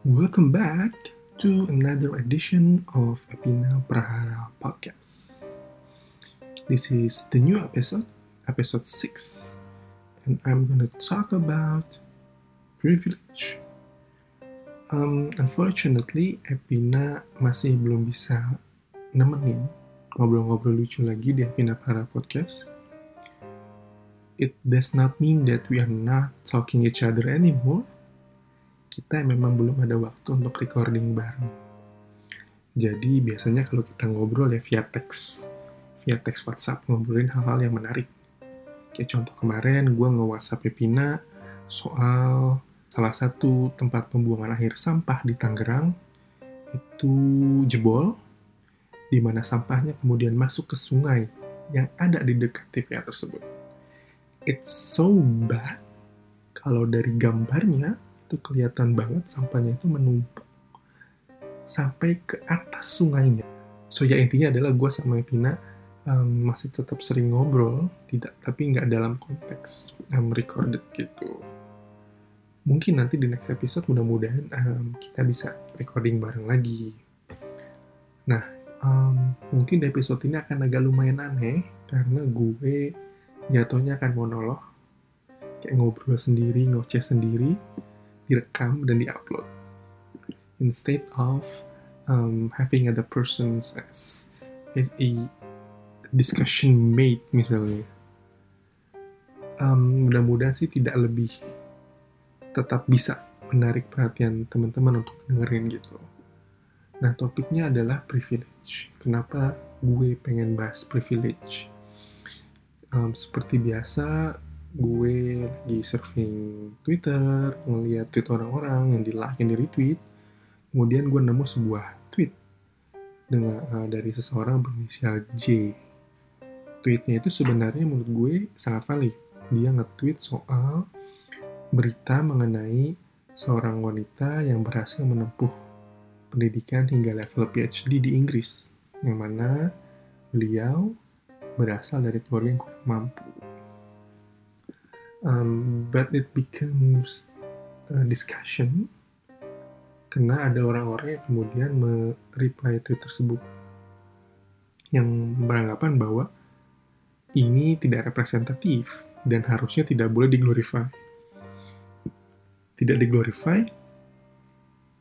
Welcome back to another edition of Epina Prahara Podcast. This is the new episode, episode 6, and I'm gonna talk about privilege. Um, unfortunately, Epina masih belum bisa nemenin ngobrol-ngobrol lucu lagi di Epina Prahara Podcast. It does not mean that we are not talking each other anymore kita memang belum ada waktu untuk recording bareng. Jadi biasanya kalau kita ngobrol ya via teks, via teks WhatsApp ngobrolin hal-hal yang menarik. Kayak contoh kemarin gue nge-WhatsApp Pepina soal salah satu tempat pembuangan akhir sampah di Tangerang itu jebol, di mana sampahnya kemudian masuk ke sungai yang ada di dekat TPA tersebut. It's so bad kalau dari gambarnya itu kelihatan banget sampahnya itu menumpuk sampai ke atas sungainya. So ya intinya adalah gue sama Pina um, masih tetap sering ngobrol, tidak tapi nggak dalam konteks um, recorded gitu. Mungkin nanti di next episode mudah-mudahan um, kita bisa recording bareng lagi. Nah, um, mungkin di episode ini akan agak lumayan aneh karena gue jatuhnya akan monolog, kayak ngobrol sendiri, ngoceh sendiri, direkam dan diupload. Instead of um, having other persons as as a discussion mate misalnya. Um, mudah-mudahan sih tidak lebih tetap bisa menarik perhatian teman-teman untuk dengerin gitu. Nah topiknya adalah privilege. Kenapa gue pengen bahas privilege? Um, seperti biasa gue lagi surfing Twitter, ngeliat tweet orang-orang yang di like, yang di retweet. Kemudian gue nemu sebuah tweet dengan uh, dari seseorang berinisial J. Tweetnya itu sebenarnya menurut gue sangat valid. Dia nge-tweet soal berita mengenai seorang wanita yang berhasil menempuh pendidikan hingga level PhD di Inggris, yang mana beliau berasal dari keluarga yang kurang mampu um, but it becomes a discussion karena ada orang-orang yang kemudian me-reply tweet tersebut yang beranggapan bahwa ini tidak representatif dan harusnya tidak boleh diglorify. Tidak diglorify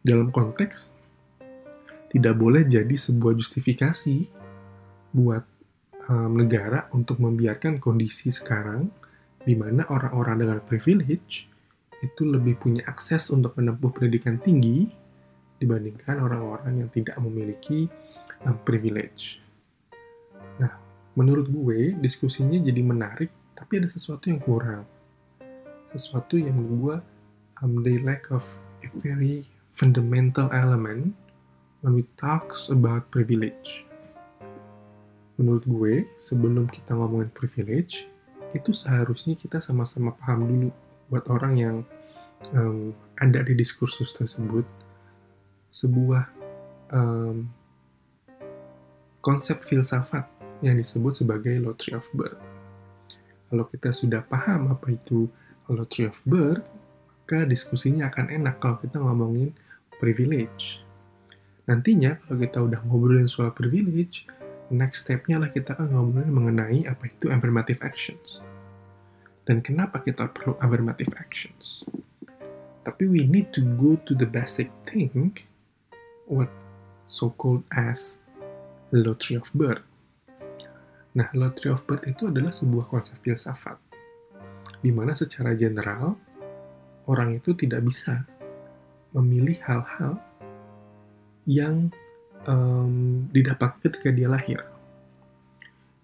dalam konteks tidak boleh jadi sebuah justifikasi buat um, negara untuk membiarkan kondisi sekarang di mana orang-orang dengan privilege itu lebih punya akses untuk menempuh pendidikan tinggi dibandingkan orang-orang yang tidak memiliki um, privilege. Nah, menurut gue diskusinya jadi menarik, tapi ada sesuatu yang kurang. Sesuatu yang menurut gue um, they lack of a very fundamental element when we talks about privilege. Menurut gue, sebelum kita ngomongin privilege, itu seharusnya kita sama-sama paham dulu buat orang yang um, ada di diskursus tersebut sebuah um, konsep filsafat yang disebut sebagai lottery of birth. Kalau kita sudah paham apa itu lottery of birth, maka diskusinya akan enak kalau kita ngomongin privilege. Nantinya kalau kita udah ngobrolin soal privilege, next step-nya lah kita akan ngobrolin mengenai apa itu affirmative actions. Dan kenapa kita perlu affirmative actions. Tapi we need to go to the basic thing, what so-called as lottery of birth. Nah, lottery of birth itu adalah sebuah konsep filsafat, di mana secara general, orang itu tidak bisa memilih hal-hal yang um, didapat ketika dia lahir.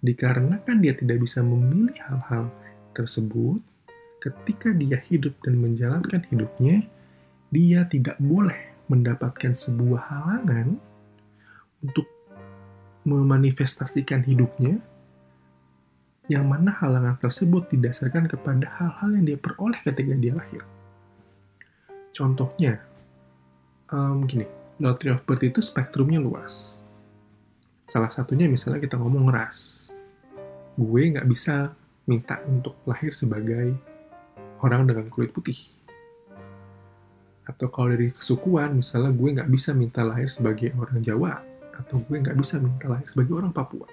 Dikarenakan dia tidak bisa memilih hal-hal tersebut, ketika dia hidup dan menjalankan hidupnya, dia tidak boleh mendapatkan sebuah halangan untuk memanifestasikan hidupnya, yang mana halangan tersebut didasarkan kepada hal-hal yang dia peroleh ketika dia lahir. Contohnya, um, gini, lottery of birth itu spektrumnya luas. Salah satunya misalnya kita ngomong ras. Gue nggak bisa minta untuk lahir sebagai orang dengan kulit putih. Atau kalau dari kesukuan, misalnya gue nggak bisa minta lahir sebagai orang Jawa, atau gue nggak bisa minta lahir sebagai orang Papua.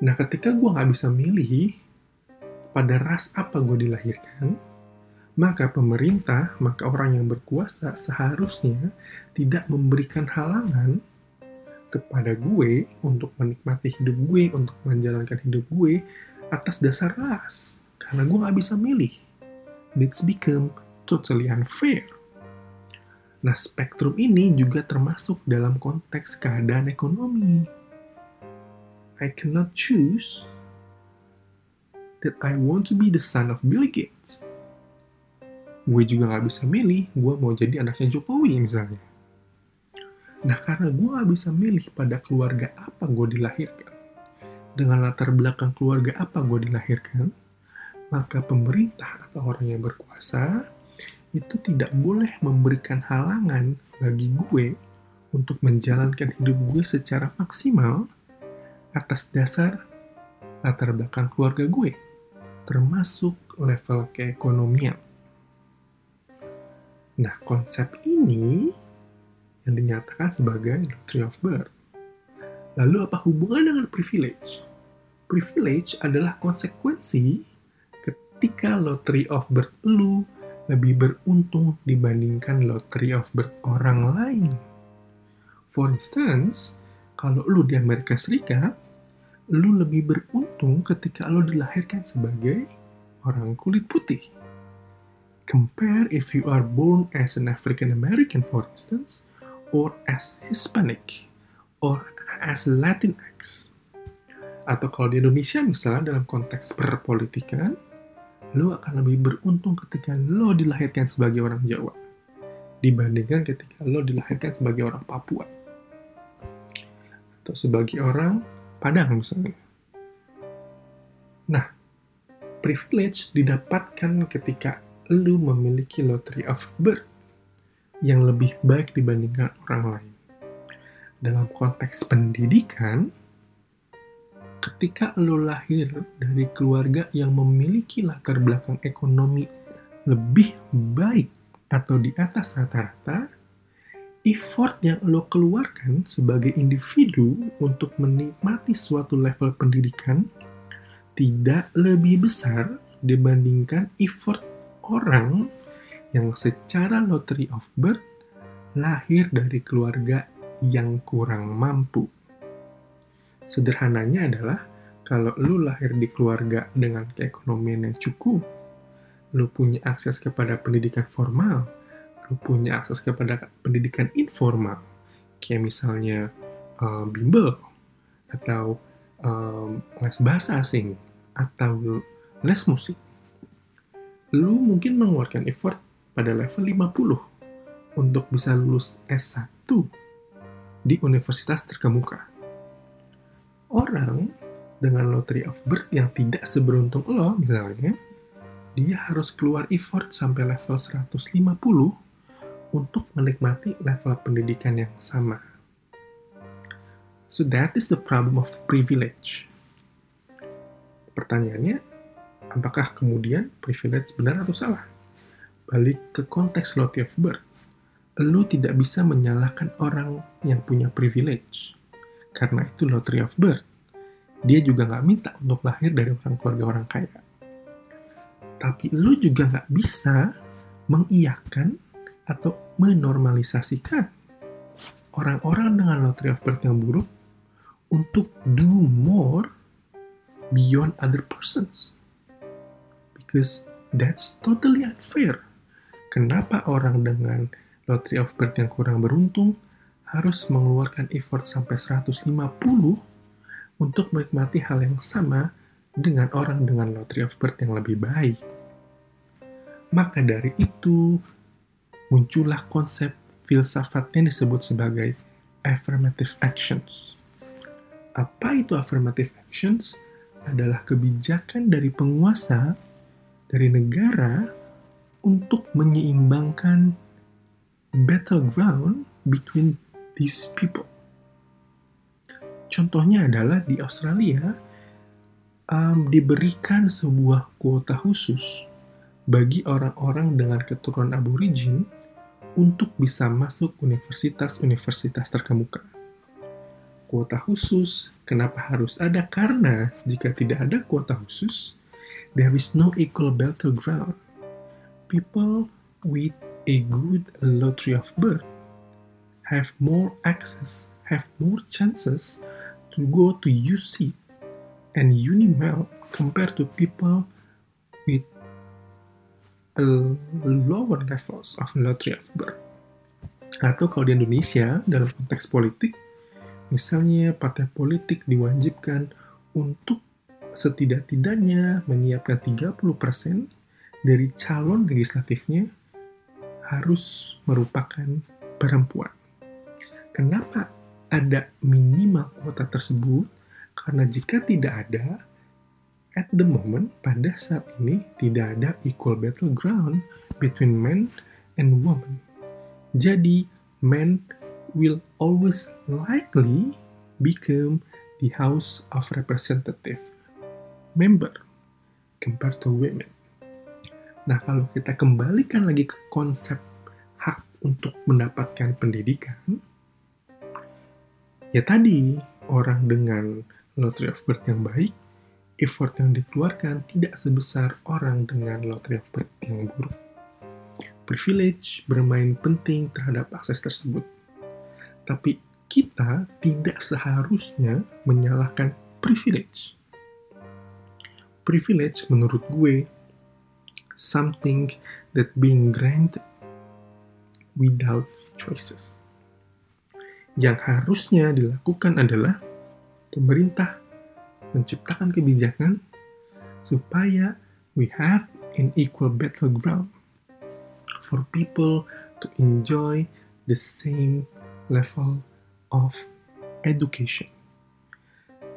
Nah, ketika gue nggak bisa milih pada ras apa gue dilahirkan, maka pemerintah, maka orang yang berkuasa seharusnya tidak memberikan halangan kepada gue untuk menikmati hidup gue, untuk menjalankan hidup gue atas dasar ras. Karena gue nggak bisa milih. It's become totally unfair. Nah, spektrum ini juga termasuk dalam konteks keadaan ekonomi. I cannot choose that I want to be the son of Bill Gates. Gue juga nggak bisa milih, gue mau jadi anaknya Jokowi misalnya. Nah, karena gue gak bisa milih pada keluarga apa gue dilahirkan, dengan latar belakang keluarga apa gue dilahirkan, maka pemerintah atau orang yang berkuasa itu tidak boleh memberikan halangan bagi gue untuk menjalankan hidup gue secara maksimal atas dasar latar belakang keluarga gue, termasuk level keekonomian. Nah, konsep ini yang dinyatakan sebagai lottery of birth. Lalu apa hubungan dengan privilege? Privilege adalah konsekuensi ketika lottery of birth lu lebih beruntung dibandingkan lottery of birth orang lain. For instance, kalau lu di Amerika Serikat, lu lebih beruntung ketika lu dilahirkan sebagai orang kulit putih. Compare if you are born as an African American, for instance, or as Hispanic, or as Latinx. Atau kalau di Indonesia misalnya dalam konteks perpolitikan, lo akan lebih beruntung ketika lo dilahirkan sebagai orang Jawa dibandingkan ketika lo dilahirkan sebagai orang Papua atau sebagai orang Padang misalnya. Nah, privilege didapatkan ketika lo memiliki lottery of birth yang lebih baik dibandingkan orang lain. Dalam konteks pendidikan, ketika lo lahir dari keluarga yang memiliki latar belakang ekonomi lebih baik atau di atas rata-rata, effort yang lo keluarkan sebagai individu untuk menikmati suatu level pendidikan tidak lebih besar dibandingkan effort orang yang secara lottery of birth lahir dari keluarga yang kurang mampu. Sederhananya adalah kalau lu lahir di keluarga dengan keekonomian yang cukup, lu punya akses kepada pendidikan formal, lu punya akses kepada pendidikan informal, kayak misalnya um, bimbel, atau um, les bahasa asing, atau les musik. Lu mungkin mengeluarkan effort pada level 50 untuk bisa lulus S1 di universitas terkemuka orang dengan lottery of birth yang tidak seberuntung lo misalnya, dia harus keluar effort sampai level 150 untuk menikmati level pendidikan yang sama. So that is the problem of privilege. Pertanyaannya, apakah kemudian privilege benar atau salah? Balik ke konteks lottery of birth. Lu tidak bisa menyalahkan orang yang punya privilege karena itu lottery of birth. Dia juga nggak minta untuk lahir dari orang keluarga orang kaya. Tapi lu juga nggak bisa mengiyakan atau menormalisasikan orang-orang dengan lottery of birth yang buruk untuk do more beyond other persons. Because that's totally unfair. Kenapa orang dengan lottery of birth yang kurang beruntung harus mengeluarkan effort sampai 150 untuk menikmati hal yang sama dengan orang dengan lottery of birth yang lebih baik. Maka dari itu, muncullah konsep filsafat yang disebut sebagai affirmative actions. Apa itu affirmative actions? Adalah kebijakan dari penguasa, dari negara, untuk menyeimbangkan battleground between these people. Contohnya adalah di Australia um, diberikan sebuah kuota khusus bagi orang-orang dengan keturunan aborigin untuk bisa masuk universitas-universitas terkemuka. Kuota khusus, kenapa harus ada? Karena jika tidak ada kuota khusus, there is no equal battleground. People with a good lottery of birth have more access, have more chances to go to UC and UNIMEL compared to people with lower levels of lottery of birth. Atau kalau di Indonesia, dalam konteks politik, misalnya partai politik diwajibkan untuk setidak-tidaknya menyiapkan 30% dari calon legislatifnya harus merupakan perempuan. Kenapa ada minimal kuota tersebut? Karena jika tidak ada, at the moment, pada saat ini tidak ada equal battleground between men and women. Jadi, men will always likely become the House of Representative member compared to women. Nah, kalau kita kembalikan lagi ke konsep hak untuk mendapatkan pendidikan, Ya tadi, orang dengan lottery of birth yang baik, effort yang dikeluarkan tidak sebesar orang dengan lottery of birth yang buruk. Privilege bermain penting terhadap akses tersebut. Tapi kita tidak seharusnya menyalahkan privilege. Privilege menurut gue something that being granted without choices yang harusnya dilakukan adalah pemerintah menciptakan kebijakan supaya we have an equal battleground for people to enjoy the same level of education.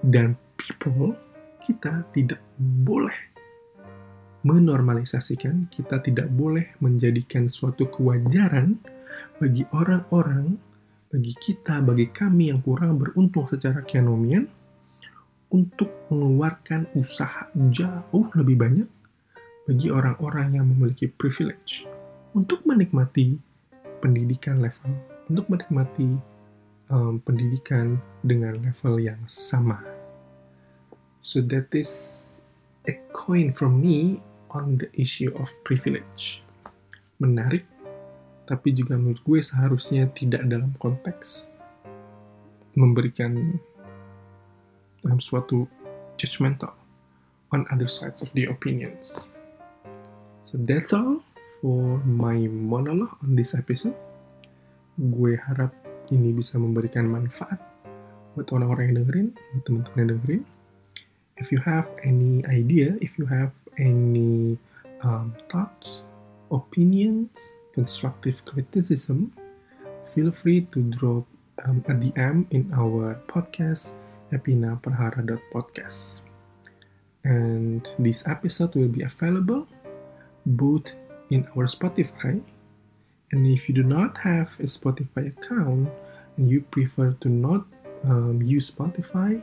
Dan people, kita tidak boleh menormalisasikan, kita tidak boleh menjadikan suatu kewajaran bagi orang-orang bagi kita, bagi kami yang kurang beruntung secara kenomian, untuk mengeluarkan usaha jauh lebih banyak bagi orang-orang yang memiliki privilege untuk menikmati pendidikan level, untuk menikmati um, pendidikan dengan level yang sama. So that is a coin from me on the issue of privilege. Menarik tapi juga menurut gue seharusnya tidak dalam konteks memberikan dalam suatu judgmental on other sides of the opinions. So that's all for my monologue on this episode. Gue harap ini bisa memberikan manfaat buat orang-orang yang dengerin, buat teman-teman yang dengerin. If you have any idea, if you have any um, thoughts, opinions, constructive criticism, feel free to drop um, a DM in our podcast, epinaperhara.podcast. And this episode will be available both in our Spotify. And if you do not have a Spotify account and you prefer to not um, use Spotify,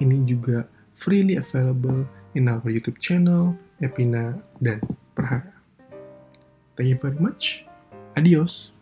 ini juga freely available in our YouTube channel, Epina dan Perhara. Thank you very much. Adiós.